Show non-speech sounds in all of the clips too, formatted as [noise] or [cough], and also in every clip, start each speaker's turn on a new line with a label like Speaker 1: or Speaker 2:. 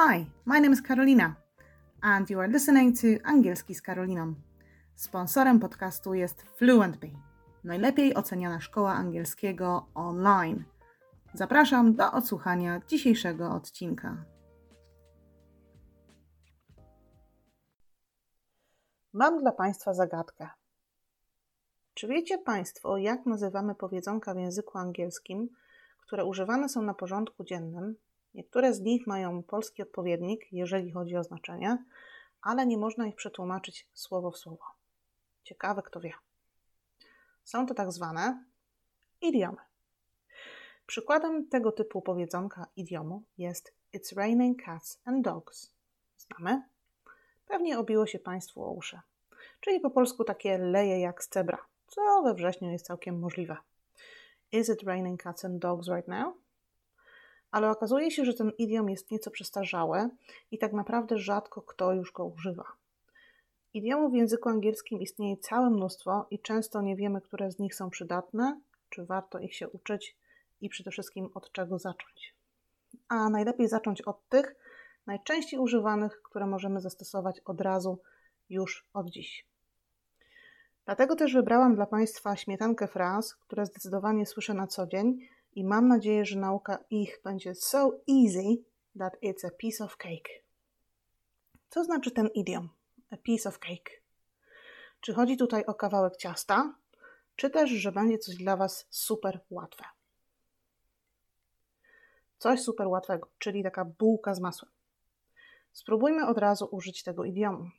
Speaker 1: Hi, my name is Karolina, and you are listening to Angielski z Karoliną. Sponsorem podcastu jest FluentBee, najlepiej oceniana szkoła angielskiego online. Zapraszam do odsłuchania dzisiejszego odcinka. Mam dla Państwa zagadkę. Czy wiecie Państwo, jak nazywamy powiedzonka w języku angielskim, które używane są na porządku dziennym? Niektóre z nich mają polski odpowiednik, jeżeli chodzi o znaczenie, ale nie można ich przetłumaczyć słowo w słowo. Ciekawe, kto wie. Są to tak zwane idiomy. Przykładem tego typu powiedzonka idiomu jest It's raining cats and dogs. Znamy? Pewnie obiło się Państwu o uszy. Czyli po polsku takie leje jak z cebra, co we wrześniu jest całkiem możliwe. Is it raining cats and dogs right now? Ale okazuje się, że ten idiom jest nieco przestarzały i tak naprawdę rzadko kto już go używa. Idiomów w języku angielskim istnieje całe mnóstwo i często nie wiemy, które z nich są przydatne, czy warto ich się uczyć i przede wszystkim od czego zacząć. A najlepiej zacząć od tych najczęściej używanych, które możemy zastosować od razu, już od dziś. Dlatego też wybrałam dla Państwa śmietankę fraz, które zdecydowanie słyszę na co dzień i mam nadzieję, że nauka ich będzie so easy that it's a piece of cake. Co znaczy ten idiom? A piece of cake. Czy chodzi tutaj o kawałek ciasta, czy też, że będzie coś dla Was super łatwe? Coś super łatwego, czyli taka bułka z masłem. Spróbujmy od razu użyć tego idiomu.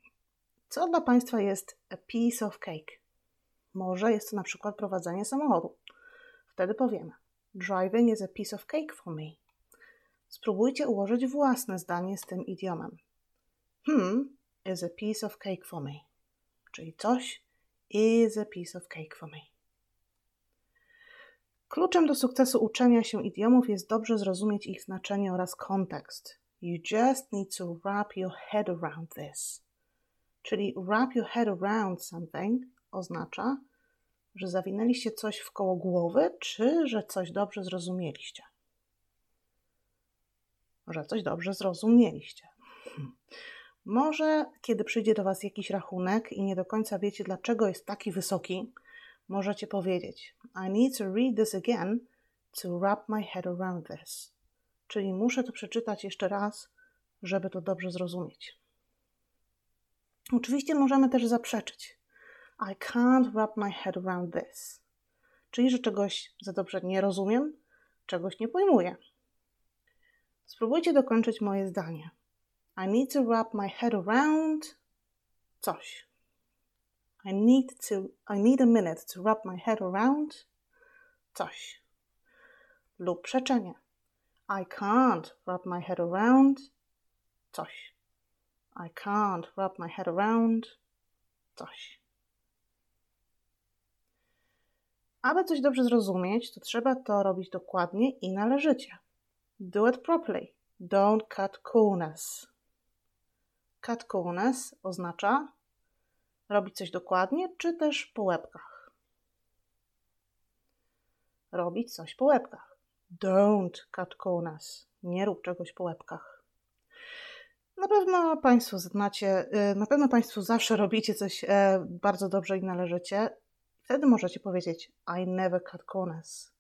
Speaker 1: Co dla Państwa jest a piece of cake? Może jest to na przykład prowadzenie samochodu. Wtedy powiemy: Driving is a piece of cake for me. Spróbujcie ułożyć własne zdanie z tym idiomem. Hmm is a piece of cake for me. Czyli coś is a piece of cake for me. Kluczem do sukcesu uczenia się idiomów jest dobrze zrozumieć ich znaczenie oraz kontekst. You just need to wrap your head around this. Czyli wrap your head around something oznacza, że zawinęliście coś w koło głowy, czy że coś dobrze zrozumieliście? Że coś dobrze zrozumieliście. Hmm. Może kiedy przyjdzie do Was jakiś rachunek i nie do końca wiecie, dlaczego jest taki wysoki, możecie powiedzieć: I need to read this again to wrap my head around this. Czyli muszę to przeczytać jeszcze raz, żeby to dobrze zrozumieć. Oczywiście możemy też zaprzeczyć. I can't wrap my head around this. Czyli, że czegoś za dobrze nie rozumiem, czegoś nie pojmuję. Spróbujcie dokończyć moje zdanie. I need to wrap my head around coś. I need to I need a minute to wrap my head around coś. Lub przeczenie. I can't wrap my head around coś. I can't wrap my head around coś. Aby coś dobrze zrozumieć, to trzeba to robić dokładnie i należycie. Do it properly. Don't cut corners. Cut corners oznacza robić coś dokładnie, czy też po łebkach. Robić coś po łebkach. Don't cut corners. Nie rób czegoś po łebkach. Na pewno Państwo znacie, y, na pewno Państwo zawsze robicie coś e, bardzo dobrze i należycie. Wtedy możecie powiedzieć I never cut corners.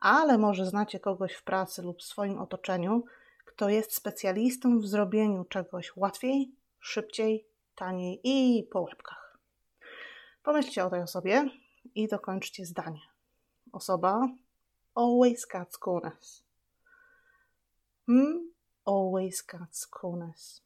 Speaker 1: Ale może znacie kogoś w pracy lub w swoim otoczeniu, kto jest specjalistą w zrobieniu czegoś łatwiej, szybciej, taniej i po łebkach. Pomyślcie o tej osobie i dokończcie zdanie. Osoba always cuts corners. Hmm, always cuts corners.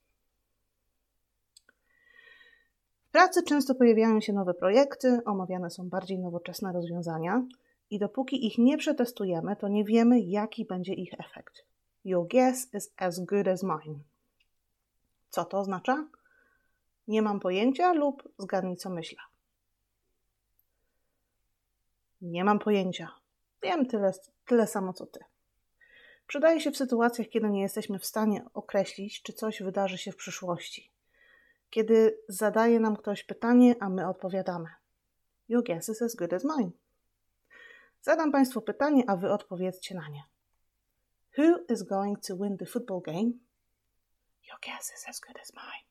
Speaker 1: W pracy często pojawiają się nowe projekty, omawiane są bardziej nowoczesne rozwiązania i dopóki ich nie przetestujemy, to nie wiemy, jaki będzie ich efekt. Your guess is as good as mine. Co to oznacza? Nie mam pojęcia lub zgadnij, co myślę. Nie mam pojęcia. Wiem tyle, tyle samo co ty. Przydaje się w sytuacjach, kiedy nie jesteśmy w stanie określić, czy coś wydarzy się w przyszłości kiedy zadaje nam ktoś pytanie, a my odpowiadamy. Your guess is as good as mine. Zadam Państwu pytanie, a Wy odpowiedzcie na nie. Who is going to win the football game? Your guess is as good as mine.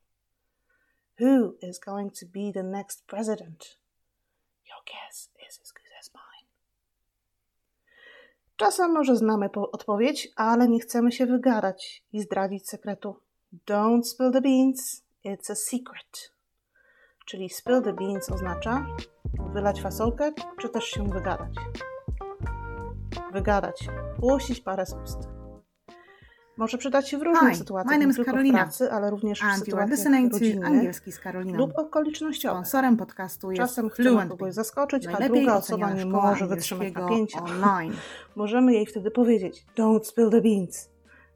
Speaker 1: Who is going to be the next president? Your guess is as good as mine. Czasem może znamy odpowiedź, ale nie chcemy się wygadać i zdradzić sekretu. Don't spill the beans, it's a secret. Czyli spill the beans oznacza wylać fasolkę, czy też się wygadać. Wygadać, puścić parę z ust. Może przydać się w różnych
Speaker 2: Hi,
Speaker 1: sytuacjach,
Speaker 2: my name is
Speaker 1: tylko
Speaker 2: Carolina.
Speaker 1: w pracy, ale również w
Speaker 2: And are
Speaker 1: sytuacjach rodzinnych
Speaker 2: Angielski z Karoliną.
Speaker 1: lub okolicznościowych.
Speaker 2: Sponsorem podcastu jest
Speaker 1: Czasem chcemy kogoś zaskoczyć, a druga osoba nie może wytrzymać napięcia.
Speaker 2: online. [laughs]
Speaker 1: Możemy jej wtedy powiedzieć: Don't spill the beans.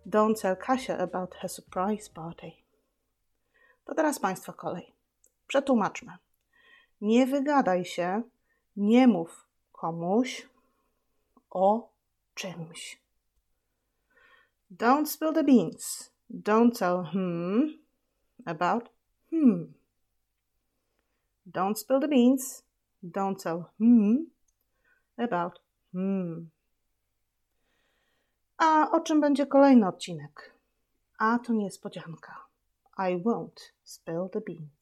Speaker 1: Don't tell Kasia about her surprise party. To teraz Państwa kolej. Przetłumaczmy. Nie wygadaj się, nie mów komuś o czymś. Don't spill the beans. Don't tell him about him. Don't spill the beans. Don't tell him about him. A o czym będzie kolejny odcinek? A to niespodzianka. I won't spill the beans.